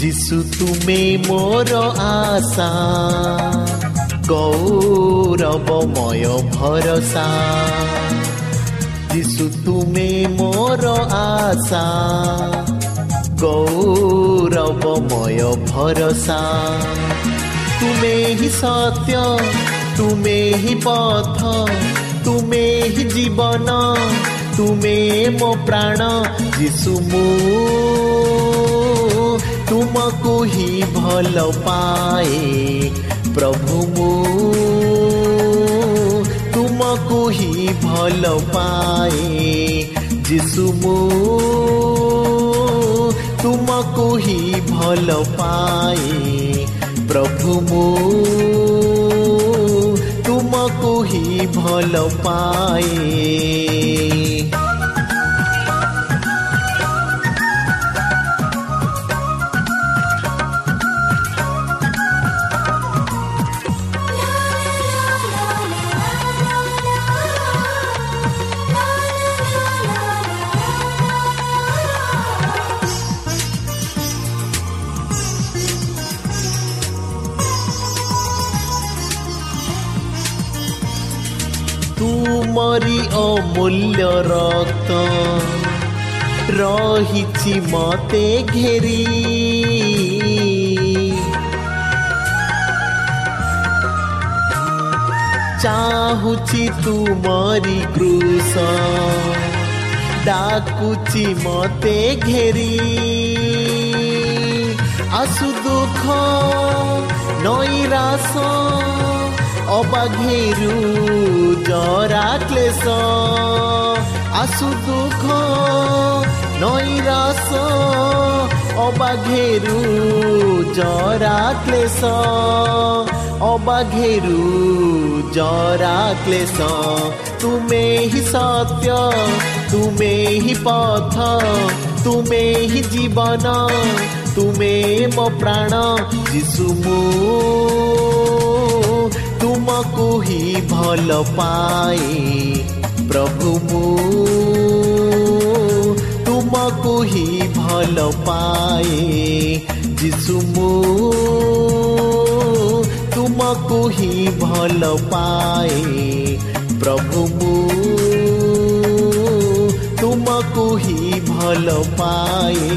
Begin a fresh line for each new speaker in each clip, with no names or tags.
যিশু তুমি মোর আশা গৌরবময় ভরসা যিশু তুমি মোর আশা গৌরবময় ভরসা তুমে হি সত্য তুমে হি পথ তুমে হি জীবন তুমে মো প্রাণ যিশু মু ତୁମକୁ ହିଁ ଭଲ ପାଏ ପ୍ରଭୁ ମୁଁ ତୁମକୁ ହିଁ ଭଲ ପାଏ ଯିଶୁ ମୁଁ ତୁମକୁ ହିଁ ଭଲ ପାଏ ପ୍ରଭୁ ମୁଁ ତୁମକୁ ହିଁ ଭଲ ପାଏ ଅମୂଲ୍ୟ ରକ୍ତ ରହିଛି ମତେ ଘେରି ଚାହୁଛି ତୁମରି କୃଷ ଡାକୁଛି ମତେ ଘେରି ଆସୁ ଦୁଃଖ ନଈରାସ অবাঘেরু জরা ক্লেশ আসু দুঃখ নৈরাস অবাঘেরু জরা ক্লেশ অবাঘেরু জরা ক্লেশ তুমে হি সত্য তুমে হি পথ তুমে হি জীবন তুমে মো প্রাণ যিশু মু ତୁମକୁ ହିଁ ଭଲ ପାଏ ପ୍ରଭୁ ମୁଁ ତୁମକୁ ହିଁ ଭଲ ପାଏ ଯିଶୁ ମୁଁ ତୁମକୁ ହିଁ ଭଲ ପାଏ ପ୍ରଭୁ ମୁଁ ତୁମକୁ ହିଁ ଭଲ ପାଏ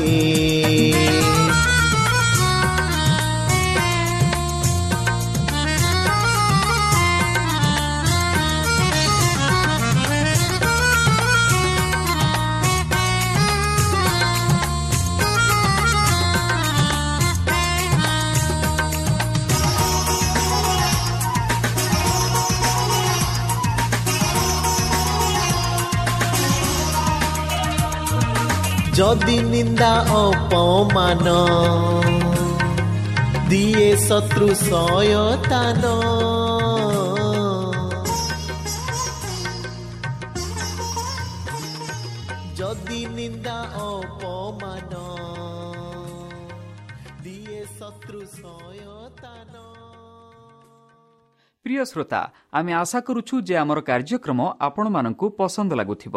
ଯଦି ନିନ୍ଦା ଅପମାନ। ଦିଏ ଶତ୍ରୁ ସୟତାନ ଯଦି ନିନ୍ଦା ଅପମାନ ଦିଏ ଶତ୍ରୁ ସୟତାନ
ପ୍ରିୟ ଶ୍ରୋତା ଆମେ ଆଶା କରୁଛୁ ଯେ ଆମର କାର୍ଯ୍ୟକ୍ରମ ଆପଣମାନଙ୍କୁ ପସନ୍ଦ ଲାଗୁଥିବ।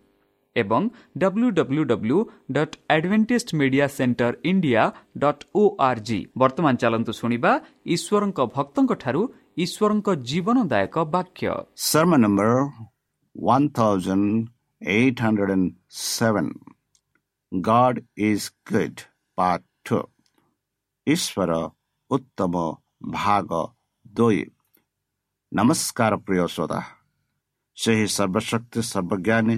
ଏବଂ W W W dot Adventist media centre India dot O R G ବର୍ତ୍ତମାନ ଚାଲନ୍ତୁ ଶୁଣିବା ଈଶ୍ୱରଙ୍କ ଭକ୍ତଙ୍କଠାରୁ ଈଶ୍ୱରଙ୍କ ଜୀବନଦାୟକ ବାକ୍ୟ
Sermon number 1807 God is good part 2 ଈଶ୍ୱର ଉତ୍ତମ ଭାଗ ଦୁଇ ନମସ୍କାର ପ୍ରିୟ ଶ୍ରୋତା ସେହି ସର୍ବଶକ୍ତି ସର୍ବଜ୍ଞାନୀ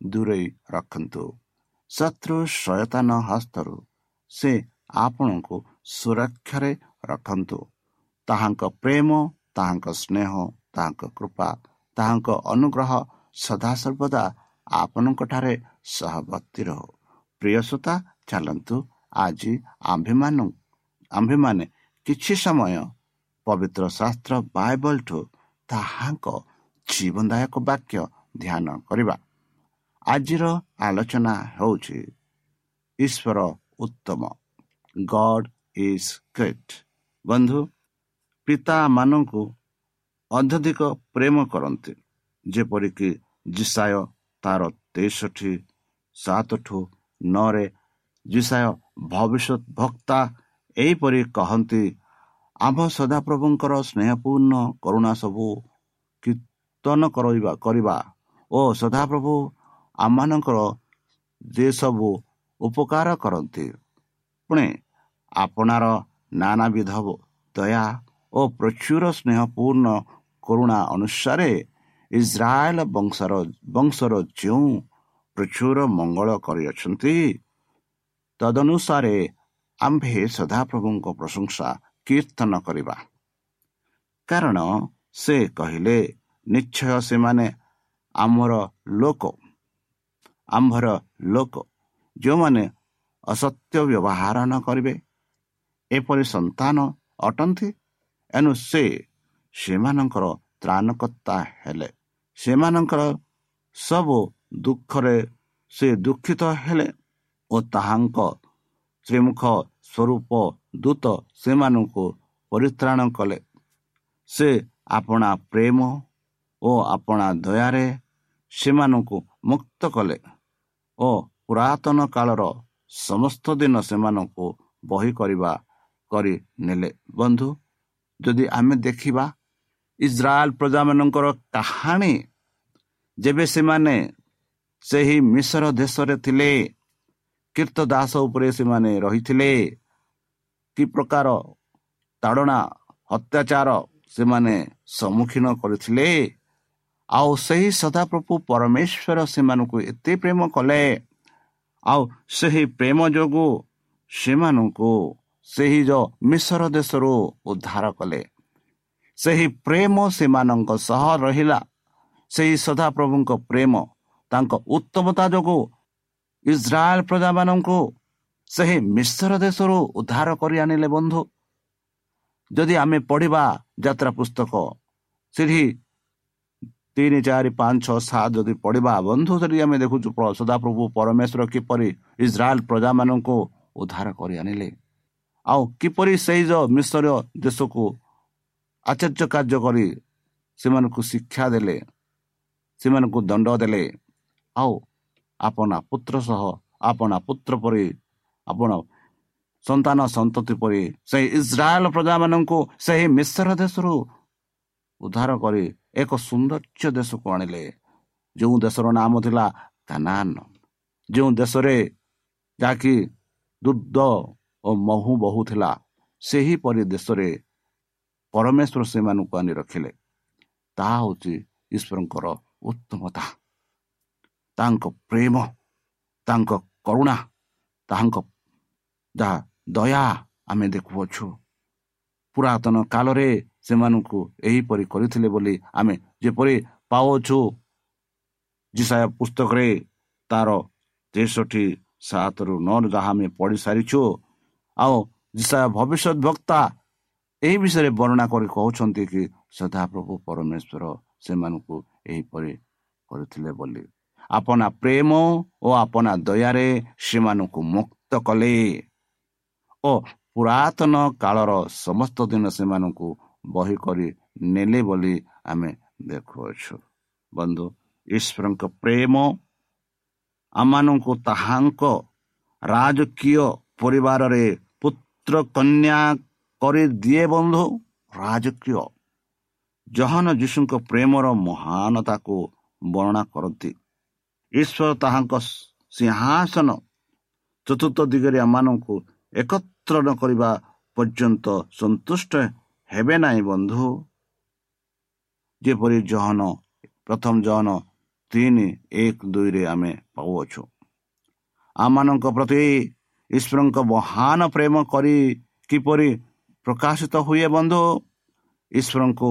ଦୂରେଇ ରଖନ୍ତୁ। ଶତ୍ରୁ ସୟତାନ ହସ୍ତରୁ ସେ ଆପଣଙ୍କୁ ସୁରକ୍ଷାରେ ରଖନ୍ତୁ। ତାହାଙ୍କ ପ୍ରେମ ତାହାଙ୍କ ସ୍ନେହ ତାହାଙ୍କ କୃପା ତାହାଙ୍କ ଅନୁଗ୍ରହ ସଦାସର୍ବଦା ଆପଣଙ୍କଠାରେ ସହବର୍ତ୍ତୀ ରହୁ। ପ୍ରିୟସୋତା ଚାଲନ୍ତୁ ଆଜି ଆମ୍ଭେମାନ ଆମ୍ଭେମାନେ କିଛି ସମୟ ପବିତ୍ର ଶାସ୍ତ୍ର ବାଇବଲଠୁ ତାହାଙ୍କ ଜୀବନଦାୟକ ବାକ୍ୟ ଧ୍ୟାନ କରିବା। ଆଜିର ଆଲୋଚନା ହେଉଛି ଈଶ୍ୱର ଉତ୍ତମ। ଗଡ୍ ଇଜ୍ ଗ୍ରେଟ୍ ବନ୍ଧୁ ପିତାମାନଙ୍କୁ ଅତ୍ୟଧିକ ପ୍ରେମ କରନ୍ତି। ଯେପରିକି ଜିସାୟ ତାର ତେଷଠି ସାତଠୁ ନଅରେ ଜିସାୟ ଭବିଷ୍ୟତ ଭକ୍ତା ଏହିପରି କହନ୍ତି ଆମ୍ଭ ସଦାପ୍ରଭୁଙ୍କର ସ୍ନେହପୂର୍ଣ୍ଣ କରୁଣା ସବୁ କୀର୍ତ୍ତନ କରିବା କରିବା ଓ ସଦାପ୍ରଭୁ ଆମମାନଙ୍କର ଯେ ସବୁ ଉପକାର କରନ୍ତି। ପୁଣି ଆପଣାର ନାନାବିଧ ଦୟା ଓ ପ୍ରଚୁର ସ୍ନେହପୂର୍ଣ୍ଣ କରୁଣା ଅନୁସାରେ ଇସ୍ରାଏଲ ବଂଶର ବଂଶର ଯେଉଁ ପ୍ରଚୁର ମଙ୍ଗଳ କରିଅଛନ୍ତି ତଦନୁସାରେ ଆମ୍ଭେ ସଦାପ୍ରଭୁଙ୍କ ପ୍ରଶଂସା କୀର୍ତ୍ତନ କରିବା। କାରଣ ସେ କହିଲେ ନିଶ୍ଚୟ ସେମାନେ ଆମର ଲୋକ। ଆମ୍ଭର ଲୋକ ଯେଉଁମାନେ ଅସତ୍ୟ ବ୍ୟବହାର ନ କରିବେ ଏପରି ସନ୍ତାନ ଅଟନ୍ତି? ଏଣୁ ସେ ସେମାନଙ୍କର ତ୍ରାଣକର୍ତ୍ତା ହେଲେ। ସେମାନଙ୍କର ସବୁ ଦୁଃଖରେ ସେ ଦୁଃଖିତ ହେଲେ ଓ ତାହାଙ୍କ ଶ୍ରୀମୁଖ ସ୍ୱରୂପ ଦୂତ ସେମାନଙ୍କୁ ପରିତ୍ରାଣ କଲେ। ସେ ଆପଣା ପ୍ରେମ ଓ ଆପଣା ଦୟାରେ ସେମାନଙ୍କୁ ମୁକ୍ତ କଲେ। ଓ ପୁରାତନ କାଳର ସମସ୍ତ ଦିନ ସେମାନଙ୍କୁ ବହି କରିବା କରି ନେଲେ। ବନ୍ଧୁ ଯଦି ଆମେ ଦେଖିବା ଇସ୍ରାଏଲ ପ୍ରଜାମାନଙ୍କର କାହାଣୀ ଯେବେ ସେମାନେ ସେହି ମିଶ୍ର ଦେଶରେ ଥିଲେ କୀର୍ତ୍ତ ଦାସ ଉପରେ ସେମାନେ ରହିଥିଲେ କି ପ୍ରକାର ତାଡ଼ଣା ଅତ୍ୟାଚାର ସେମାନେ ସମ୍ମୁଖୀନ କରିଥିଲେ ଆଉ ସେହି ସଦାପ୍ରଭୁ ପରମେଶ୍ୱର ସେମାନଙ୍କୁ ଏତେ ପ୍ରେମ କଲେ ଆଉ ସେହି ପ୍ରେମ ଯୋଗୁଁ ସେମାନଙ୍କୁ ସେହି ଯେଉଁ ମିଶ୍ର ଦେଶରୁ ଉଦ୍ଧାର କଲେ। ସେହି ପ୍ରେମ ସେମାନଙ୍କ ସହ ରହିଲା। ସେହି ସଦାପ୍ରଭୁଙ୍କ ପ୍ରେମ ତାଙ୍କ ଉତ୍ତମତା ଯୋଗୁଁ ଇସ୍ରାଏଲ ପ୍ରଜାମାନଙ୍କୁ ସେହି ମିଶ୍ର ଦେଶରୁ ଉଦ୍ଧାର କରି ଆଣିଲେ ବନ୍ଧୁ। ଯଦି ଆମେ ପଢ଼ିବା ଯାତ୍ରା ପୁସ୍ତକ ସେଠି ତିନି ଚାରି ପାଞ୍ଚ ଛଅ ସାତ ଯଦି ପଢ଼ିବା ବନ୍ଧୁ ସେଠି ଆମେ ଦେଖୁଛୁ ସଦାପ୍ରଭୁ ପରମେଶ୍ୱର କିପରି ଇସ୍ରାଏଲ ପ୍ରଜାମାନଙ୍କୁ ଉଦ୍ଧାର କରି ଆଣିଲେ। ଆଉ କିପରି ସେଇ ଯେଉଁ ମିଶ୍ର ଦେଶକୁ ଆଚର୍ଯ୍ୟ କାର୍ଯ୍ୟ କରି ସେମାନଙ୍କୁ ଶିକ୍ଷା ଦେଲେ ସେମାନଙ୍କୁ ଦଣ୍ଡ ଦେଲେ। ଆଉ ଆପଣା ପୁତ୍ର ସହ ଆପଣା ପୁତ୍ର ପରି ଆପଣ ସନ୍ତାନ ସନ୍ତତି ପରି ସେହି ଇସ୍ରାଏଲ ପ୍ରଜାମାନଙ୍କୁ ସେହି ମିଶ୍ର ଦେଶରୁ ଉଦ୍ଧାର କରି ଏକ ସୌନ୍ଦର୍ଯ୍ୟ ଦେଶକୁ ଆଣିଲେ। ଯେଉଁ ଦେଶର ନାମ ଥିଲା କାନାନ ଯେଉଁ ଦେଶରେ ଯାହାକି ଦୁଗ୍ଧ ଓ ମହୁ ବହୁଥିଲା ସେହିପରି ଦେଶରେ ପରମେଶ୍ୱର ସେମାନଙ୍କୁ ଆଣି ରଖିଲେ। ତାହା ହେଉଛି ଈଶ୍ୱରଙ୍କର ଉତ୍ତମତା। ତାଙ୍କ ପ୍ରେମ ତାଙ୍କ କରୁଣା ତାହାଙ୍କ ଯାହା ଦୟା ଆମେ ଦେଖୁଅଛୁ। ପୁରାତନ କାଳରେ ସେମାନଙ୍କୁ ଏହିପରି କରିଥିଲେ ବୋଲି ଆମେ ଯେପରି ପାଉଛୁ ଯିଶାୟା ପୁସ୍ତକରେ ତାର ତେଷଠି ସାତରୁ ନଅ ଯାହା ଆମେ ପଢ଼ି ସାରିଛୁ ଆଉ ଯିଶାୟା ଭବିଷ୍ୟତ ବକ୍ତା ଏହି ବିଷୟରେ ବର୍ଣ୍ଣନା କରି କହୁଛନ୍ତି କି ସଦାପ୍ରଭୁ ପରମେଶ୍ୱର ସେମାନଙ୍କୁ ଏହିପରି କରିଥିଲେ ବୋଲି। ଆପଣା ପ୍ରେମ ଓ ଆପଣା ଦୟାରେ ସେମାନଙ୍କୁ ମୁକ୍ତ କଲେ ଓ ପୁରାତନ କାଳର ସମସ୍ତ ଦିନ ସେମାନଙ୍କୁ ବହି କରି ନେଲେ ବୋଲି ଆମେ ଦେଖୁଅଛୁ। ବନ୍ଧୁ ଈଶ୍ୱରଙ୍କ ପ୍ରେମ ଆମମାନଙ୍କୁ ତାହାଙ୍କ ରାଜକୀୟ ପରିବାରରେ ପୁତ୍ର କନ୍ୟା କରିଦିଏ ବନ୍ଧୁ ରାଜକୀୟ। ଜହନ ଯୀଶୁଙ୍କ ପ୍ରେମର ମହାନତାକୁ ବର୍ଣ୍ଣନା କରନ୍ତି। ଈଶ୍ୱର ତାହାଙ୍କ ସିଂହାସନ ଚତୁର୍ଥ ଦିଗରେ ଆମମାନଙ୍କୁ ଏକତ୍ର ନ କରିବା ପର୍ଯ୍ୟନ୍ତ ସନ୍ତୁଷ୍ଟ ହେବେ ନାହିଁ ବନ୍ଧୁ। ଯେପରି ଜହନ ପ୍ରଥମ ଜହନ ତିନି ଏକ ଦୁଇରେ ଆମେ ପାଉଅଛୁ। ଆମମାନଙ୍କ ପ୍ରତି ଈଶ୍ୱରଙ୍କ ମହାନ ପ୍ରେମ କରି କିପରି ପ୍ରକାଶିତ ହୁଏ ବନ୍ଧୁ? ଈଶ୍ୱରଙ୍କୁ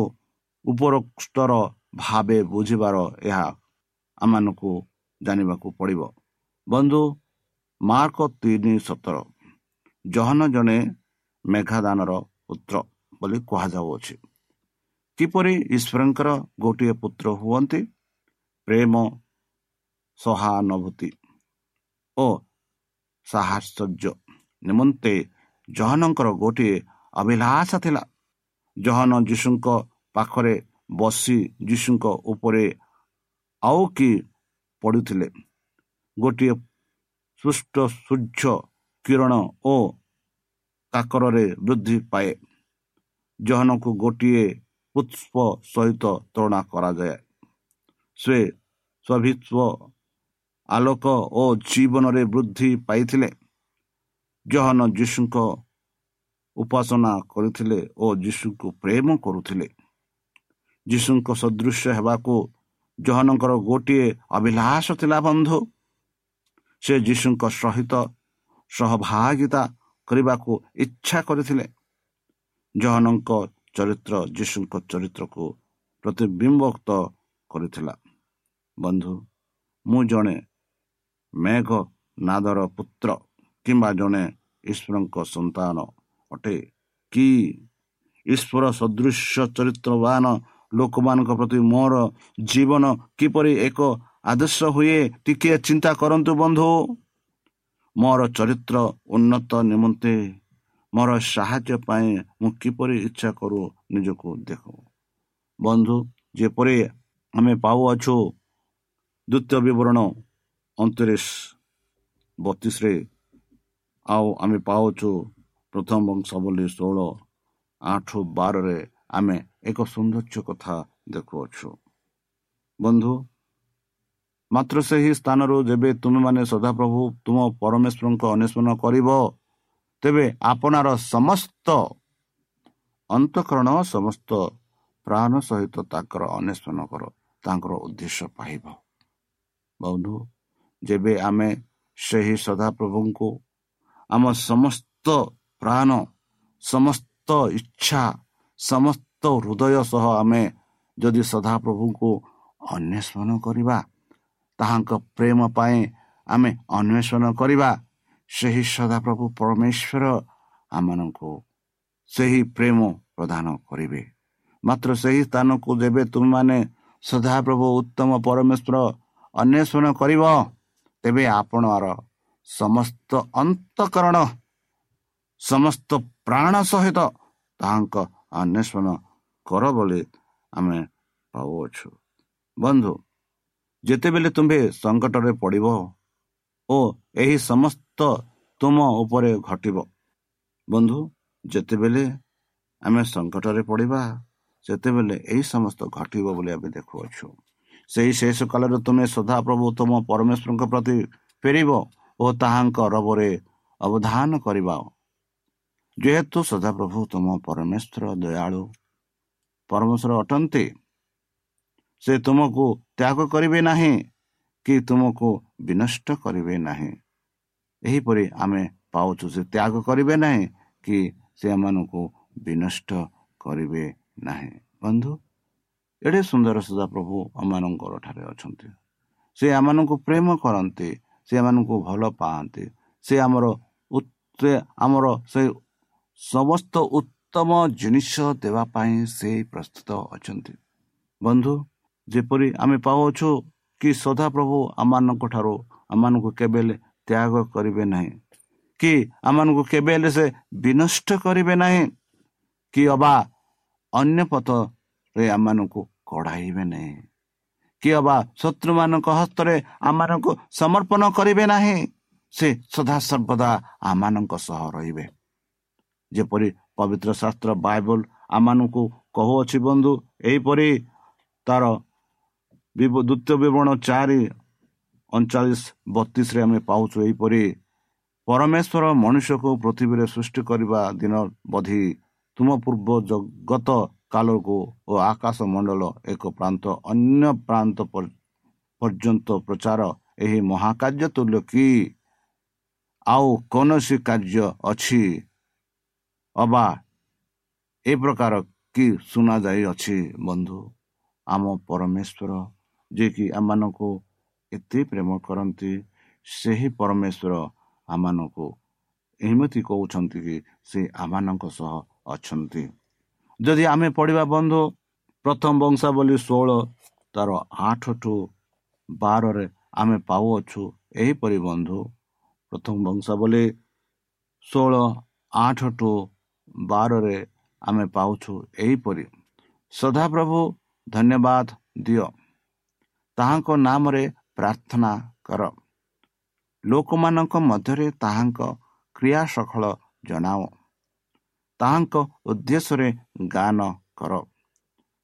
ଉପରୋକ୍ତର ଭାବେ ବୁଝିବାର ଏହା ଆମମାନଙ୍କୁ ଜାଣିବାକୁ ପଡ଼ିବ। ବନ୍ଧୁ ମାର୍କ ତିନି ସତର ଜହନ ଜଣେ ମେଘାଦାନର ପୁତ୍ର। ବୋଲି କୁହାଯାଉଅଛି କିପରି ଈଶ୍ୱରଙ୍କର ଗୋଟିଏ ପୁତ୍ର ହୁଅନ୍ତି? ପ୍ରେମ ସହାନୁଭୂତି ଓ ସାହଶ୍ଚର୍ଯ୍ୟ ନିମନ୍ତେ ଜହନଙ୍କର ଗୋଟିଏ ଅଭିଳାଷ ଥିଲା। ଜହନ ଯୀଶୁଙ୍କ ପାଖରେ ବସି ଯୀଶୁଙ୍କ ଉପରେ ଆଉ କି ପଡ଼ୁଥିଲେ? ଗୋଟିଏ ସୁଷ୍ଟ ସୂର୍ଯ୍ୟ କିରଣ ଓ କାକରରେ ବୃଦ୍ଧି ପାଏ। ଜହନକୁ ଗୋଟିଏ ପୁଷ୍ପ ସହିତ ତୁଳନା କରାଯାଏ ସେ ସ୍ୱଭିତ୍ୱ ଆଲୋକ ଓ ଜୀବନରେ ବୃଦ୍ଧି ପାଇଥିଲେ ଜହନ ଯୀଶୁଙ୍କ ଉପାସନା କରିଥିଲେ ଓ ଯୀଶୁଙ୍କୁ ପ୍ରେମ କରୁଥିଲେ ଯୀଶୁଙ୍କ ସଦୃଶ ହେବାକୁ ଜହନଙ୍କର ଗୋଟିଏ ଅଭିଳାଷ ଥିଲା ବନ୍ଧୁ। ସେ ଯୀଶୁଙ୍କ ସହିତ ସହଭାଗିତା କରିବାକୁ ଇଚ୍ଛା କରିଥିଲେ। ଜହନଙ୍କ ଚରିତ୍ର ଯୀଶୁଙ୍କ ଚରିତ୍ରକୁ ପ୍ରତିବିମ୍ବକ୍ତ କରିଥିଲା। ବନ୍ଧୁ ମୁଁ ଜଣେ ମେଘ ନାଦର ପୁତ୍ର କିମ୍ବା ଜଣେ ଈଶ୍ୱରଙ୍କ ସନ୍ତାନ ଅଟେ। କି ଈଶ୍ୱର ସଦୃଶ ଚରିତ୍ରବାନ ଲୋକମାନଙ୍କ ପ୍ରତି ମୋର ଜୀବନ କିପରି ଏକ ଆଦର୍ଶ ହୁଏ ଟିକିଏ ଚିନ୍ତା କରନ୍ତୁ ବନ୍ଧୁ। ମୋର ଚରିତ୍ର ଉନ୍ନତ ନିମନ୍ତେ ମୋର ସାହାଯ୍ୟ ପାଇଁ ମୁଁ କିପରି ଇଚ୍ଛା କରୁ ନିଜକୁ ଦେଖ। ବନ୍ଧୁ ଯେପରି ଆମେ ପାଉଅଛୁ ଦ୍ୱିତୀୟ ବିବରଣ ଅଣତିରିଶ ବତିଶରେ ଆଉ ଆମେ ପାଉଛୁ ପ୍ରଥମ ବଂଶ ଷୋହଳ ଆଠ ବାରରେ ଆମେ ଏକ ସୌନ୍ଦର୍ଯ୍ୟ କଥା ଦେଖୁଅଛୁ। ବନ୍ଧୁ ମାତ୍ର ସେହି ସ୍ଥାନରୁ ଯେବେ ତୁମେମାନେ ସଦାପ୍ରଭୁ ତୁମ ପରମେଶ୍ୱରଙ୍କ ଅନ୍ୱେଷଣ କରିବ ତେବେ ଆପଣାର ସମସ୍ତ ଅନ୍ତଃକରଣ ସମସ୍ତ ପ୍ରାଣ ସହିତ ତାଙ୍କର ଅନ୍ୱେଷଣ କର ତାଙ୍କର ଉଦ୍ଦେଶ୍ୟ ପାଇବ। ବନ୍ଧୁ ଯେବେ ଆମେ ସେହି ସଦାପ୍ରଭୁଙ୍କୁ ଆମ ସମସ୍ତ ପ୍ରାଣ ସମସ୍ତ ଇଚ୍ଛା ସମସ୍ତ ହୃଦୟ ସହ ଆମେ ଯଦି ସଦାପ୍ରଭୁଙ୍କୁ ଅନ୍ୱେଷଣ କରିବା ତାହାଙ୍କ ପ୍ରେମ ପାଇଁ ଆମେ ଅନ୍ୱେଷଣ କରିବା ସେହି ସଦାପ୍ରଭୁ ପରମେଶ୍ୱର ଆମମାନଙ୍କୁ ସେହି ପ୍ରେମ ପ୍ରଦାନ କରିବେ। ମାତ୍ର ସେହି ସ୍ଥାନକୁ ଯେବେ ତୁମେମାନେ ସଦାପ୍ରଭୁ ଉତ୍ତମ ପରମେଶ୍ୱର ଅନ୍ୱେଷଣ କରିବ ତେବେ ଆପଣର ସମସ୍ତ ଅନ୍ତଃକରଣ ସମସ୍ତ ପ୍ରାଣ ସହିତ ତାହାଙ୍କ ଅନ୍ୱେଷଣ କର ବୋଲି ଆମେ ପାଉଅଛୁ ବନ୍ଧୁ ଯେତେବେଳେ ତୁମ୍ଭେ ସଙ୍କଟରେ ପଡ଼ିବ ଓ ଏହି ସମସ୍ତ ତୁମ ଉପରେ ଘଟିବ। ବନ୍ଧୁ ଯେତେବେଳେ ଆମେ ସଙ୍କଟରେ ପଡ଼ିବା ସେତେବେଳେ ଏହି ସମସ୍ତ ଘଟିବ ବୋଲି ଆମେ ଦେଖୁଅଛୁ। ସେହି ଶେଷ କାଳରେ ତୁମେ ସଦାପ୍ରଭୁ ତୁମ ପରମେଶ୍ୱରଙ୍କ ପ୍ରତି ଫେରିବ ଓ ତାହାଙ୍କ ରବରେ ଅବଧାନ କରିବା। ଯେହେତୁ ସଦାପ୍ରଭୁ ତୁମ ପରମେଶ୍ୱର ଦୟାଳୁ ପରମେଶ୍ୱର ଅଟନ୍ତି ସେ ତୁମକୁ ତ୍ୟାଗ କରିବେ ନାହିଁ। କି ତୁମକୁ ବିନଷ୍ଟ କରିବେ ନାହିଁ। ଏହିପରି ଆମେ ପାଉଛୁ ସେ ତ୍ୟାଗ କରିବେ ନାହିଁ କି ସେ ଏମାନଙ୍କୁ ବିନଷ୍ଟ କରିବେ ନାହିଁ। ବନ୍ଧୁ ଏଡ଼େ ସୁନ୍ଦର ସୁଧା ପ୍ରଭୁ ଆମମାନଙ୍କର ଠାରେ ଅଛନ୍ତି। ସେ ଆମମାନଙ୍କୁ ପ୍ରେମ କରନ୍ତି ସେ ଏମାନଙ୍କୁ ଭଲ ପାଆନ୍ତି। ସେ ଆମର ସେ ଆମର ସେ ସମସ୍ତ ଉତ୍ତମ ଜିନିଷ ଦେବା ପାଇଁ ସେ ପ୍ରସ୍ତୁତ ଅଛନ୍ତି। ବନ୍ଧୁ ଯେପରି ଆମେ ପାଉଅଛୁ କି ସଦାପ୍ରଭୁ ଆମମାନଙ୍କ ଠାରୁ ଆମମାନଙ୍କୁ କେବେ ହେଲେ ତ୍ୟାଗ କରିବେ ନାହିଁ? କି ଆମମାନଙ୍କୁ କେବେ ହେଲେ ସେ ବିନଷ୍ଟ କରିବେ ନାହିଁ? କି ଅବା ଅନ୍ୟ ପଥରେ ଆମମାନଙ୍କୁ କଢ଼ାଇବେ ନାହିଁ? କି ଅବା ଶତ୍ରୁମାନଙ୍କ ହସ୍ତରେ ଆମମାନଙ୍କୁ ସମର୍ପଣ କରିବେ ନାହିଁ? ସେ ସଦାସର୍ବଦା ଆମମାନଙ୍କ ସହ ରହିବେ। ଯେପରି ପବିତ୍ର ଶାସ୍ତ୍ର ବାଇବଲ ଆମମାନଙ୍କୁ କହୁଅଛି ବନ୍ଧୁ ଏହିପରି ତାର ଦ୍ୱିତୀୟ ବିବରଣ ଚାରି ଅଣଚାଳିଶ ବତିଶରେ ଆମେ ପାଉଛୁ ଏହିପରି ପରମେଶ୍ୱର ମନୁଷ୍ୟକୁ ପୃଥିବୀରେ ସୃଷ୍ଟି କରିବା ଦିନ ବଧି ତୁମ ପୂର୍ବ ଜଗତ କାଲକୁ ଓ ଆକାଶ ମଣ୍ଡଳ ଏକ ପ୍ରାନ୍ତ ଅନ୍ୟ ପ୍ରାନ୍ତ ପର୍ଯ୍ୟନ୍ତ ପ୍ରଚାର ଏହି ମହାକାର୍ଯ୍ୟ ତୁଲ୍ୟ କି ଆଉ କୌଣସି କାର୍ଯ୍ୟ ଅଛି? ଅବା ଏ ପ୍ରକାର କି ଶୁଣାଯାଇଅଛି ବନ୍ଧୁ? ଆମ ପରମେଶ୍ୱର ଯିଏକି ଆମମାନଙ୍କୁ ଏତେ ପ୍ରେମ କରନ୍ତି ସେହି ପରମେଶ୍ୱର ଆମମାନଙ୍କୁ ଏମିତି କହୁଛନ୍ତି କି ସେ ଆମମାନଙ୍କ ସହ ଅଛନ୍ତି। ଯଦି ଆମେ ପଢ଼ିବା ବନ୍ଧୁ ପ୍ରଥମ ବଂଶାବଳୀ ଷୋହଳ ତାର ଆଠ ଠୁ ବାରରେ ଆମେ ପାଉଅଛୁ ଏହିପରି ବନ୍ଧୁ। ପ୍ରଥମ ବଂଶାବଳୀ ଷୋହଳ ଆଠ ଟୁ ବାରରେ ଆମେ ପାଉଛୁ ଏହିପରି। ସଦାପ୍ରଭୁ ଧନ୍ୟବାଦ ଦିଅ। ତାହାଙ୍କ ନାମରେ ପ୍ରାର୍ଥନା କର। ଲୋକମାନଙ୍କ ମଧ୍ୟରେ ତାହାଙ୍କ କ୍ରିୟା ସଫଳ ଜଣାଅ। ତାହାଙ୍କ ଉଦ୍ଦେଶ୍ୟରେ ଗାନ କର।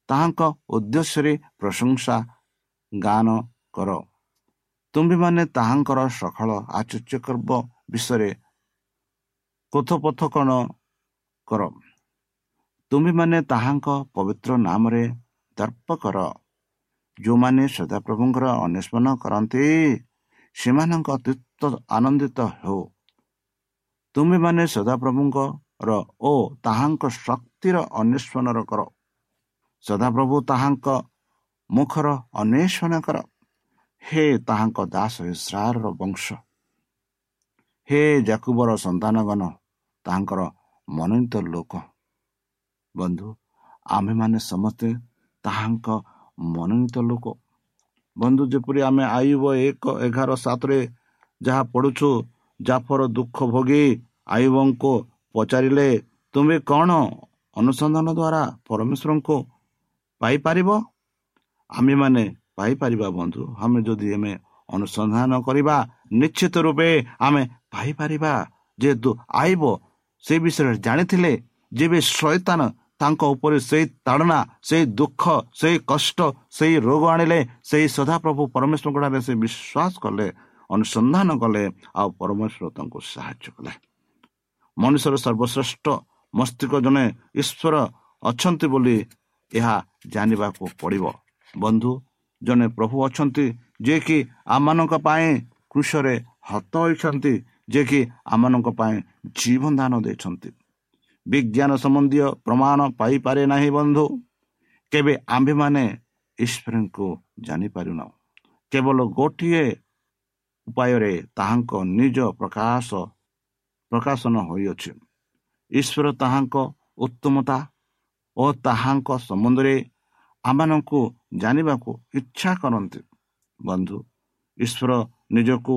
ତାହାଙ୍କ ଉଦ୍ଦେଶ୍ୟରେ ପ୍ରଶଂସା ଗାନ କର। ତୁମ୍ଭେମାନେ ତାହାଙ୍କର ସଫଳ ଆଚର୍ଯ୍ୟକର୍ବ ବିଷୟରେ କୋଥପଥକଣ କର। ତୁମ୍ଭେମାନେ ତାହାଙ୍କ ପବିତ୍ର ନାମରେ ଦର୍ପ କର। ଯେଉଁମାନେ ସଦାପ୍ରଭୁଙ୍କର ଅନ୍ୱେଷଣ କରନ୍ତି ସେମାନଙ୍କ ଅତୀତ ଆନନ୍ଦିତ ହେଉ ତୁମ୍ଭେମାନେ ସଦାପ୍ରଭୁଙ୍କର ଓ ତାହାଙ୍କ ଶକ୍ତିର ଅନ୍ୱେଷଣର କର ସଦାପ୍ରଭୁ ତାହାଙ୍କ ମୁଖର ଅନ୍ୱେଷଣ କର ହେ ତାହାଙ୍କ ଦାସ ଇସ୍ରାର ବଂଶ ହେ ଜାକୁବର ସନ୍ତାନଗଣ ତାହାଙ୍କର ମନୋନୀତ ଲୋକ ବନ୍ଧୁ ଆମ୍ଭେମାନେ ସମସ୍ତେ ତାହାଙ୍କ ମନୋନୀତ ଲୋକ। ବନ୍ଧୁ ଯେପରି ଆମେ ଆୟୁବ ଏକ ଏଗାର ସାତରେ ଯାହା ପଢ଼ୁଛୁ ଜାଫର ଦୁଃଖ ଭୋଗୀ ଆୟୁବଙ୍କୁ ପଚାରିଲେ ତୁମେ କ'ଣ ଅନୁସନ୍ଧାନ ଦ୍ୱାରା ପରମେଶ୍ୱରଙ୍କୁ ପାଇପାରିବ? ଆମେମାନେ ପାଇପାରିବା ବନ୍ଧୁ। ଆମେ ଯଦି ଆମେ ଅନୁସନ୍ଧାନ କରିବା ନିଶ୍ଚିତ ରୂପେ ଆମେ ପାଇପାରିବା। ଯେହେତୁ ଆଇବ ସେ ବିଷୟରେ ଜାଣିଥିଲେ ଯେବେ ଶୈତାନ ତାଙ୍କ ଉପରେ ସେଇ ତାଡ଼ନା ସେଇ ଦୁଃଖ ସେଇ କଷ୍ଟ ସେଇ ରୋଗ ଆଣିଲେ ସେଇ ସଦାପ୍ରଭୁ ପରମେଶ୍ୱରଙ୍କଠାରେ ସେ ବିଶ୍ୱାସ କଲେ ଅନୁସନ୍ଧାନ କଲେ ଆଉ ପରମେଶ୍ୱର ତାଙ୍କୁ ସାହାଯ୍ୟ କଲେ। ମଣିଷର ସର୍ବଶ୍ରେଷ୍ଠ ମସ୍ତିଷ୍କ ଜଣେ ଈଶ୍ୱର ଅଛନ୍ତି ବୋଲି ଏହା ଜାଣିବାକୁ ପଡ଼ିବ। ବନ୍ଧୁ ଜଣେ ପ୍ରଭୁ ଅଛନ୍ତି ଯିଏକି ଆମମାନଙ୍କ ପାଇଁ କୃଷରେ ହତ ହୋଇଛନ୍ତି ଯିଏକି ଆମମାନଙ୍କ ପାଇଁ ଜୀବନ ଦାନ ଦେଇଛନ୍ତି। ବିଜ୍ଞାନ ସମ୍ବନ୍ଧୀୟ ପ୍ରମାଣ ପାଇପାରେ ନାହିଁ ବନ୍ଧୁ। କେବେ ଆମ୍ଭେମାନେ ଈଶ୍ୱରଙ୍କୁ ଜାଣିପାରୁନାହୁଁ। କେବଳ ଗୋଟିଏ ଉପାୟରେ ତାହାଙ୍କ ନିଜ ପ୍ରକାଶ ପ୍ରକାଶନ ହୋଇଅଛି। ଈଶ୍ୱର ତାହାଙ୍କ ଉତ୍ତମତା ଓ ତାହାଙ୍କ ସମ୍ବନ୍ଧରେ ଆମମାନଙ୍କୁ ଜାଣିବାକୁ ଇଚ୍ଛା କରନ୍ତି। ବନ୍ଧୁ ଈଶ୍ୱର ନିଜକୁ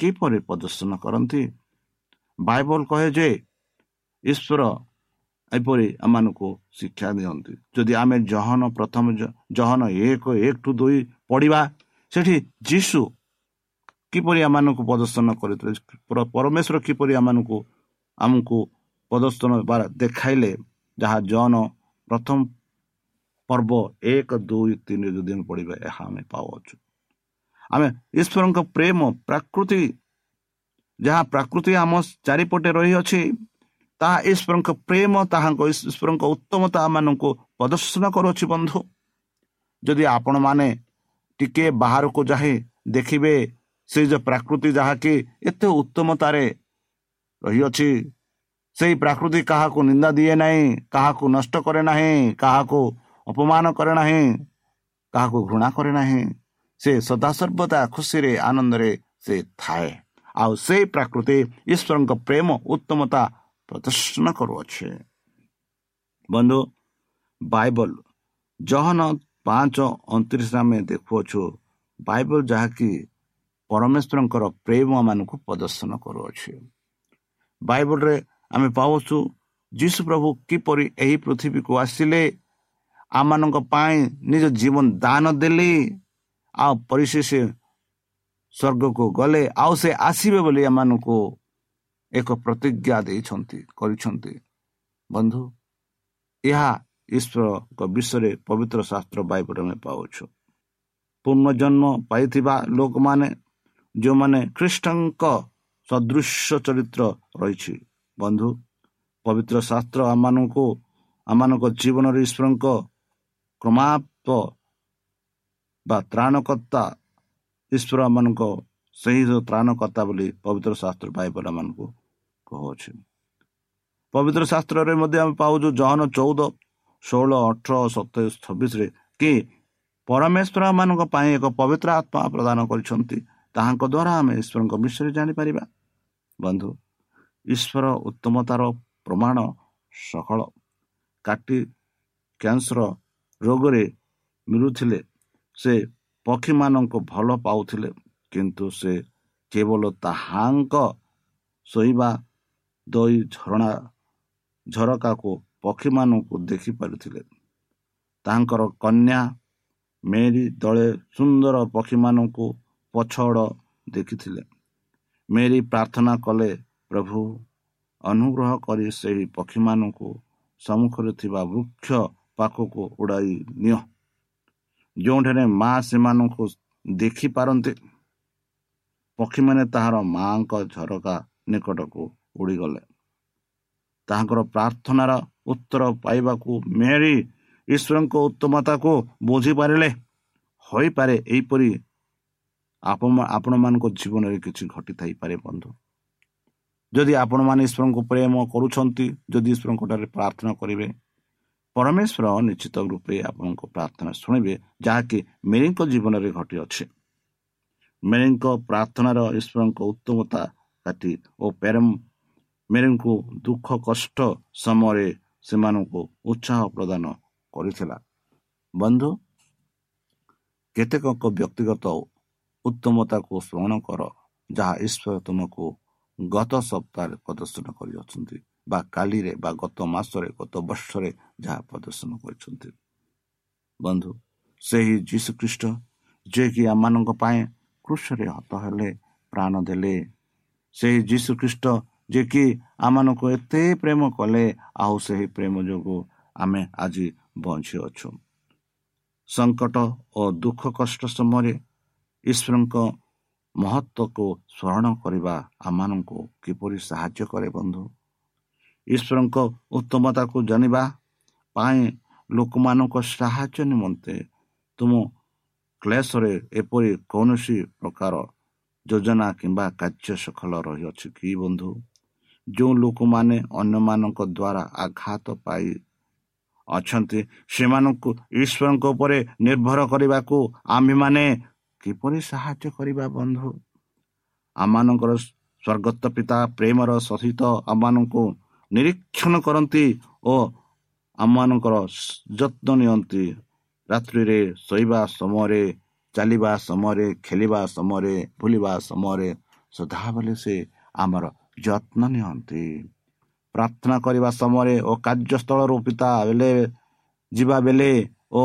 କିପରି ପ୍ରଦର୍ଶନ କରନ୍ତି? ବାଇବଲ କହେ ଯେ ଈଶ୍ୱର ଏପରି ଆମମାନଙ୍କୁ ଶିକ୍ଷା ଦିଅନ୍ତି। ଯଦି ଆମେ ଜହନ ପ୍ରଥମ ଜହନ ଏକ ଏକ ଟୁ ଦୁଇ ପଢ଼ିବା ସେଠି ଯୀଶୁ କିପରି ଆମମାନଙ୍କୁ ପ୍ରଦର୍ଶନ କରିଥିଲେ ପରମେଶ୍ୱର କିପରି ଆମମାନଙ୍କୁ ଆମକୁ ପ୍ରଦର୍ଶନ ଦେଖାଇଲେ ଯାହା ଜନ ପ୍ରଥମ ପର୍ବ ଏକ ଦୁଇ ତିନି ଯଦି ଆମେ ପଢ଼ିବା ଏହା ଆମେ ପାଉଅଛୁ। ଆମେ ଈଶ୍ୱରଙ୍କ ପ୍ରେମ ପ୍ରାକୃତି ଯାହା ପ୍ରାକୃତି ଆମ ଚାରିପଟେ ରହିଅଛି ତାହା ଈଶ୍ୱରଙ୍କ ପ୍ରେମ ତାହାଙ୍କ ଈଶ୍ୱରଙ୍କ ଉତ୍ତମତା ଆମମାନଙ୍କୁ ପ୍ରଦର୍ଶନ କରୁଅଛି ବନ୍ଧୁ। ଯଦି ଆପଣମାନେ ଟିକେ ବାହାରକୁ ଯାଇ ଦେଖିବେ ସେ ଯେଉଁ ପ୍ରାକୃତି ଯାହାକି ଏତେ ଉତ୍ତମତାରେ ରହିଅଛି ସେହି ପ୍ରାକୃତି କାହାକୁ ନିନ୍ଦା ଦିଏ ନାହିଁ କାହାକୁ ନଷ୍ଟ କରେ ନାହିଁ କାହାକୁ ଅପମାନ କରେ ନାହିଁ କାହାକୁ ଘୃଣା କରେ ନାହିଁ ସେ ସଦାସର୍ବଦା ଖୁସିରେ ଆନନ୍ଦରେ ସେ ଥାଏ। ଆଉ ସେଇ ପ୍ରାକୃତି ଈଶ୍ୱରଙ୍କ ପ୍ରେମ ଉତ୍ତମତା ପ୍ରଦର୍ଶନ କରୁଅଛେ। ବନ୍ଧୁ ବାଇବଲ ଜହନ ପାଞ୍ଚ ଅଣତିରିଶରେ ଆମେ ଦେଖୁଅଛୁ ବାଇବଲ ଯାହାକି ପରମେଶ୍ୱରଙ୍କର ପ୍ରେମ ମାନଙ୍କୁ ପ୍ରଦର୍ଶନ କରୁଅଛି। ବାଇବଲରେ ଆମେ ପାଉଛୁ ଯୀଶୁ ପ୍ରଭୁ କିପରି ଏହି ପୃଥିବୀକୁ ଆସିଲେ ଆମମାନଙ୍କ ପାଇଁ ନିଜ ଜୀବନ ଦାନ ଦେଲେ ଆଉ ପରିଶେଷ ସ୍ୱର୍ଗକୁ ଗଲେ ଆଉ ସେ ଆସିବେ ବୋଲି ଏମାନଙ୍କୁ ଏକ ପ୍ରତିଜ୍ଞା ଦେଇଛନ୍ତି କରିଛନ୍ତି। ବନ୍ଧୁ ଏହା ଈଶ୍ୱରଙ୍କ ବିଷୟରେ ପବିତ୍ର ଶାସ୍ତ୍ର ବାଇବଲ ଆମେ ପାଉଛୁ। ପୁନର୍ଜନ୍ମ ପାଇଥିବା ଲୋକମାନେ ଯେଉଁମାନେ ଖ୍ରୀଷ୍ଟଙ୍କ ସଦୃଶ ଚରିତ୍ର ରହିଛି ବନ୍ଧୁ ପବିତ୍ର ଶାସ୍ତ୍ର ଆମମାନଙ୍କୁ ଆମମାନଙ୍କ ଜୀବନରେ ଈଶ୍ୱରଙ୍କ କ୍ରମାପ ବା ତ୍ରାଣକର୍ତ୍ତା ଈଶ୍ୱର ଆମମାନଙ୍କ ସେହି ତ୍ରାଣକର୍ତ୍ତା ବୋଲି ପବିତ୍ର ଶାସ୍ତ୍ର ବାଇବଲ ମାନଙ୍କୁ କହୁଅଛି ପବିତ୍ର ଶାସ୍ତ୍ରରେ ମଧ୍ୟ ଆମେ ପାଉଛୁ ଜହନ ଚଉଦ ଷୋହଳ ଅଠର ସତେଇଶ ଛବିଶରେ କି ପରମେଶ୍ୱର ମାନଙ୍କ ପାଇଁ ଏକ ପବିତ୍ର ଆତ୍ମା ପ୍ରଦାନ କରିଛନ୍ତି। ତାହାଙ୍କ ଦ୍ୱାରା ଆମେ ଈଶ୍ୱରଙ୍କ ବିଷୟରେ ଜାଣିପାରିବା। ବନ୍ଧୁ ଈଶ୍ୱର ଉତ୍ତମତାର ପ୍ରମାଣ ସକଳ। କାଟି କ୍ୟାନ୍ସର ରୋଗରେ ମିଳୁଥିଲେ ସେ ପକ୍ଷୀମାନଙ୍କୁ ଭଲ ପାଉଥିଲେ କିନ୍ତୁ ସେ କେବଳ ତାହାଙ୍କ ଶୋଇବା ଦଇ ଝରଣା ଝରକାକୁ ପକ୍ଷୀମାନଙ୍କୁ ଦେଖିପାରୁଥିଲେ ତାଙ୍କର କନ୍ୟା ମେରି ଦଳେ ସୁନ୍ଦର ପକ୍ଷୀମାନଙ୍କୁ ପଛଡ଼ ଦେଖିଥିଲେ। ମେରି ପ୍ରାର୍ଥନା କଲେ ପ୍ରଭୁ ଅନୁଗ୍ରହ କରି ସେହି ପକ୍ଷୀମାନଙ୍କୁ ସମ୍ମୁଖରେ ଥିବା ବୃକ୍ଷ ପାଖକୁ ଉଡ଼ାଇ ନିଅ। ଯେଉଁଠାରେ ମା ସେମାନଙ୍କୁ ଦେଖିପାରନ୍ତି। ପକ୍ଷୀମାନେ ତାହାର ମାଙ୍କ ଝରକା ନିକଟକୁ ଉଡ଼ିଗଲେ ତାହାଙ୍କର ପ୍ରାର୍ଥନାର ଉତ୍ତର ପାଇବାକୁ ମେରି ଈଶ୍ୱରଙ୍କ ଉତ୍ତମତାକୁ ବୁଝିପାରିଲେ। ହୋଇପାରେ ଏହିପରି ଆପଣ ଆପଣମାନଙ୍କ ଜୀବନରେ କିଛି ଘଟିଥାଇପାରେ ବନ୍ଧୁ। ଯଦି ଆପଣମାନେ ଈଶ୍ୱରଙ୍କୁ ପ୍ରେମ କରୁଛନ୍ତି ଯଦି ଈଶ୍ୱରଙ୍କ ଠାରେ ପ୍ରାର୍ଥନା କରିବେ ପରମେଶ୍ୱର ନିଶ୍ଚିତ ରୂପେ ଆପଣଙ୍କ ପ୍ରାର୍ଥନା ଶୁଣିବେ ଯାହାକି ମେରିଙ୍କ ଜୀବନରେ ଘଟିଅଛି। ମେରିଙ୍କ ପ୍ରାର୍ଥନାର ଈଶ୍ୱରଙ୍କ ଉତ୍ତମତା କାଟି ଓ ପେରମ ମେରିଙ୍କୁ ଦୁଃଖ କଷ୍ଟ ସମୟରେ ସେମାନଙ୍କୁ ଉତ୍ସାହ ପ୍ରଦାନ କରିଥିଲା। ବନ୍ଧୁ କେତେକଙ୍କ ବ୍ୟକ୍ତିଗତ ଉତ୍ତମତାକୁ ସ୍ମରଣ କର ଯାହା ଈଶ୍ୱର ତୁମକୁ ଗତ ସପ୍ତାହରେ ପ୍ରଦର୍ଶନ କରିଅଛନ୍ତି ବା କାଲିରେ ବା ଗତ ମାସରେ ଗତ ବର୍ଷରେ ଯାହା ପ୍ରଦର୍ଶନ କରିଛନ୍ତି। ବନ୍ଧୁ ସେହି ଯୀଶୁଖ୍ରୀଷ୍ଟ ଯିଏକି ଆମମାନଙ୍କ ପାଇଁ କୃଷରେ ହତ ହେଲେ ପ୍ରାଣ ଦେଲେ ସେହି ଯୀଶୁଖ୍ରୀଷ୍ଟ ଯିଏକି ଆମମାନଙ୍କୁ ଏତେ ପ୍ରେମ କଲେ ଆଉ ସେହି ପ୍ରେମ ଯୋଗୁଁ ଆମେ ଆଜି ବଞ୍ଚିଅଛୁ। ସଙ୍କଟ ଓ ଦୁଃଖ କଷ୍ଟ ସମୟରେ ଈଶ୍ୱରଙ୍କ ମହତ୍ଵକୁ ସ୍ମରଣ କରିବା ଆମମାନଙ୍କୁ କିପରି ସାହାଯ୍ୟ କରେ ବନ୍ଧୁ? ଈଶ୍ୱରଙ୍କ ଉତ୍ତମତାକୁ ଜାଣିବା ପାଇଁ ଲୋକମାନଙ୍କ ସାହାଯ୍ୟ ନିମନ୍ତେ ତୁମ କ୍ଲେଶରେ ଏପରି କୌଣସି ପ୍ରକାର ଯୋଜନା କିମ୍ବା କାର୍ଯ୍ୟ ସଫଳ ରହିଅଛି କି ବନ୍ଧୁ? ଯେଉଁ ଲୋକମାନେ ଅନ୍ୟମାନଙ୍କ ଦ୍ୱାରା ଆଘାତ ପାଇ ଅଛନ୍ତି ସେମାନଙ୍କୁ ଈଶ୍ୱରଙ୍କ ଉପରେ ନିର୍ଭର କରିବାକୁ ଆମ୍ଭେମାନେ କିପରି ସାହାଯ୍ୟ କରିବା ବନ୍ଧୁ? ଆମମାନଙ୍କର ସ୍ୱର୍ଗତ ପିତା ପ୍ରେମର ସହିତ ଆମମାନଙ୍କୁ ନିରୀକ୍ଷଣ କରନ୍ତି ଓ ଆମମାନଙ୍କର ଯତ୍ନ ନିଅନ୍ତି। ରାତ୍ରିରେ ଶୋଇବା ସମୟରେ ଚାଲିବା ସମୟରେ ଖେଳିବା ସମୟରେ ବୁଲିବା ସମୟରେ ସଦାବେଳେ ସେ ଆମର ଯତ୍ନ ନିଅନ୍ତି। ପ୍ରାର୍ଥନା କରିବା ସମୟରେ ଓ କାର୍ଯ୍ୟସ୍ଥଳରୁ ପିତା ବେଲେ ଯିବା ବେଲେ ଓ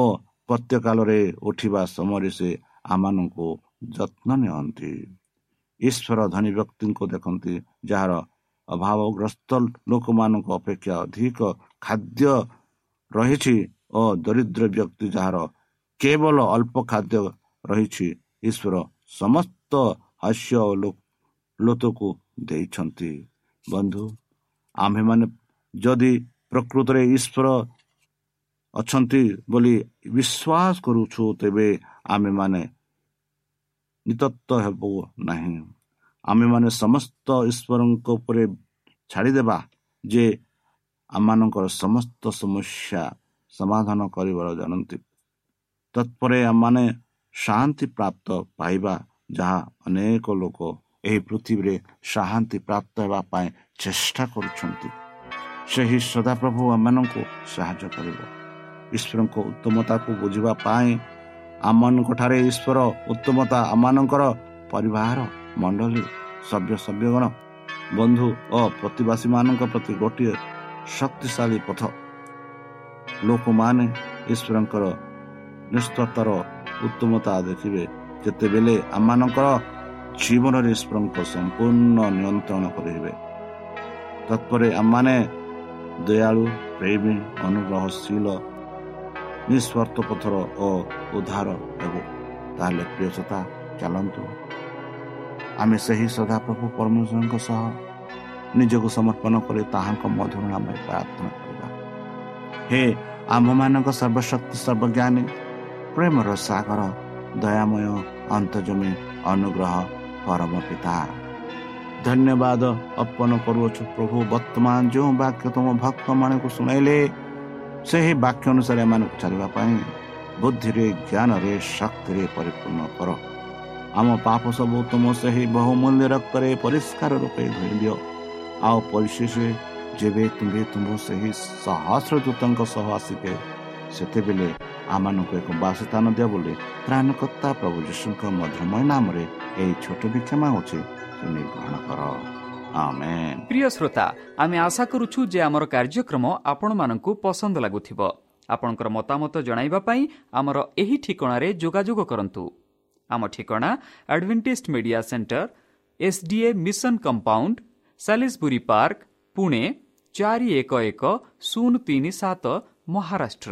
ପ୍ରତ୍ୟକାଳରେ ଉଠିବା ସମୟରେ ସେ ଆମମାନଙ୍କୁ ଯତ୍ନ ନିଅନ୍ତି। ଈଶ୍ୱର ଧନୀ ବ୍ୟକ୍ତିଙ୍କୁ ଦେଖନ୍ତି ଯାହାର ଅଭାବଗ୍ରସ୍ତ ଲୋକମାନଙ୍କ ଅପେକ୍ଷା ଅଧିକ ଖାଦ୍ୟ ରହିଛି ଓ ଦରିଦ୍ର ବ୍ୟକ୍ତି ଯାହାର କେବଳ ଅଳ୍ପ ଖାଦ୍ୟ ରହିଛି ଈଶ୍ୱର ସମସ୍ତ ହାସ୍ୟ ଲୋତକୁ ଦେଇଛନ୍ତି। ବନ୍ଧୁ ଆମ୍ଭେମାନେ ଯଦି ପ୍ରକୃତରେ ଈଶ୍ୱର ଅଛନ୍ତି ବୋଲି ବିଶ୍ୱାସ କରୁଛୁ ତେବେ ଆମେମାନେ ନିତତ୍ଵ ହେବ ନାହିଁ। ଆମେମାନେ ସମସ୍ତ ଈଶ୍ୱରଙ୍କ ଉପରେ ଛାଡ଼ିଦେବା ଯେ ଆମମାନଙ୍କର ସମସ୍ତ ସମସ୍ୟା ସମାଧାନ କରିବାର ଜାଣନ୍ତି। ତତ୍ପରେ ଆମମାନେ ଶାନ୍ତି ପ୍ରାପ୍ତ ପାଇବା ଯାହା ଅନେକ ଲୋକ ଏହି ପୃଥିବୀରେ ଶାନ୍ତି ପ୍ରାପ୍ତ ହେବା ପାଇଁ ଚେଷ୍ଟା କରୁଛନ୍ତି ସେହି ସଦାପ୍ରଭୁ ଆମମାନଙ୍କୁ ସାହାଯ୍ୟ କରିବ ଈଶ୍ୱରଙ୍କ ଉତ୍ତମତାକୁ ବୁଝିବା ପାଇଁ ଆମମାନଙ୍କଠାରେ ଈଶ୍ୱର ଉତ୍ତମତା ଆମମାନଙ୍କର ପରିବାର ମଣ୍ଡଳୀ ସଭ୍ୟ ସଭ୍ୟଗଣ ବନ୍ଧୁ ଓ ପ୍ରତିବାସୀମାନଙ୍କ ପ୍ରତି ଗୋଟିଏ ଶକ୍ତିଶାଳୀ ପଥ। ଲୋକମାନେ ଈଶ୍ୱରଙ୍କର ନିଷ୍ଠତାର ଉତ୍ତମତା ଦେଖିବେ। ଯେତେବେଳେ ଆମମାନଙ୍କର ଜୀବନରେ ଈଶ୍ୱରଙ୍କ ସମ୍ପୂର୍ଣ୍ଣ ନିୟନ୍ତ୍ରଣ କରିବେ ତତ୍ପରେ ଆମମାନେ ଦୟାଳୁ ପ୍ରେମୀ ଅନୁଗ୍ରହଶୀଳ ନିଃସ୍ୱାର୍ଥ ପଥର ଓ ଉଦ୍ଧାର ହେବ ତାହେଲେ ପ୍ରିୟସତା ଚାଲନ୍ତୁ ଆମେ ସେହି ସଦାପ୍ରଭୁ ପରମେଶ୍ୱରଙ୍କ ସହ ନିଜକୁ ସମର୍ପଣ କରି ତାହାଙ୍କ ମଧୁର ନାମରେ ପ୍ରାର୍ଥନା କରିବା ହେ ଆମ୍ଭମାନଙ୍କ ସର୍ବଶକ୍ତି ସର୍ବଜ୍ଞାନୀ ପ୍ରେମର ସାଗର ଦୟାମୟ ଅନ୍ତଜମି ଅନୁଗ୍ରହ ପରମ ପିତା ଧନ୍ୟବାଦ ଅର୍ପଣ କରୁଅଛୁ ପ୍ରଭୁ ବର୍ତ୍ତମାନ ଯେଉଁ ବାକ୍ୟ ତୁମ ଭକ୍ତମାନଙ୍କୁ ଶୁଣାଇଲେ ସେହି ବାକ୍ୟ ଅନୁସାରେ ଏମାନଙ୍କୁ ଚାଲିବା ପାଇଁ ବୁଦ୍ଧିରେ ଜ୍ଞାନରେ ଶକ୍ତିରେ ପରିପୂର୍ଣ୍ଣ କର। ଆମ ପାପ ସବୁ ତୁମ ସେହି ବହୁମୂଲ୍ୟ ରକ୍ତରେ ପରିଷ୍କାର ରୂପେ ଧୋଇ ଦିଅ। ଆଉ ପରିଶେଷ ଯେବେ ତୁମ୍ଭେ ତୁମ୍ଭ ସେହି ସହସ୍ର ଦୂତଙ୍କ ସହ ଆସିବେ ସେତେବେଳେ ଆମମାନଙ୍କୁ ଏକ ବାସସ୍ଥାନ ଦିଅ ବୋଲି ତ୍ରାଣକର୍ତ୍ତା ପ୍ରଭୁ ଯୀଶୁଙ୍କ ମଧୁରମୟ ନାମରେ ଏହି ଛୋଟ ବିକ୍ଷମା ହେଉଛି ତୁମେ ଗ୍ରହଣ କର
প্রিয় শ্রোতা আমি আশা করুছু যে আমার কার্যক্রম আপনার পসন্দ লাগুব আপনার মতামত পাই আমার এই ঠিকার যোগাযোগ করতু আমার advantage media centre SDA mission compound সাি park Pune চারি এক এক শূন্য তিন সাত Maharashtra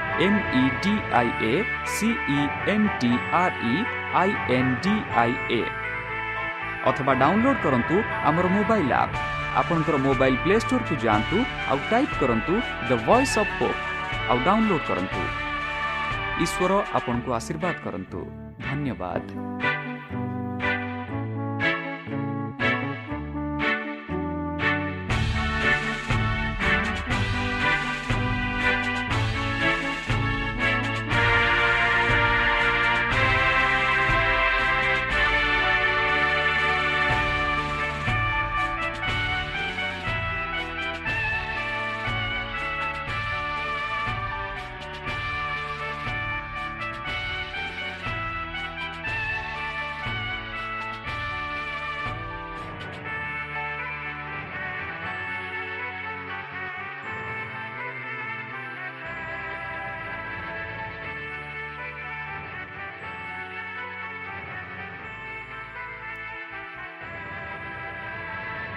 M E D I A C E N T R E I N D I A ଅଥବା ଡାଉନଲୋଡ୍ କରନ୍ତୁ ଆମର ମୋବାଇଲ୍ ଆପ୍ ଆପଣଙ୍କର ମୋବାଇଲ୍ ପ୍ଲେ ଷ୍ଟୋରକୁ ଯାଆନ୍ତୁ ଆଉ ଟାଇପ୍ କରନ୍ତୁ ଦ ଭଏସ୍ ଅଫ୍ ପୋପ୍ ଆଉ ଡାଉନଲୋଡ୍ କରନ୍ତୁ ଈଶ୍ୱର ଆପଣଙ୍କୁ ଆଶୀର୍ବାଦ କରନ୍ତୁ ଧନ୍ୟବାଦ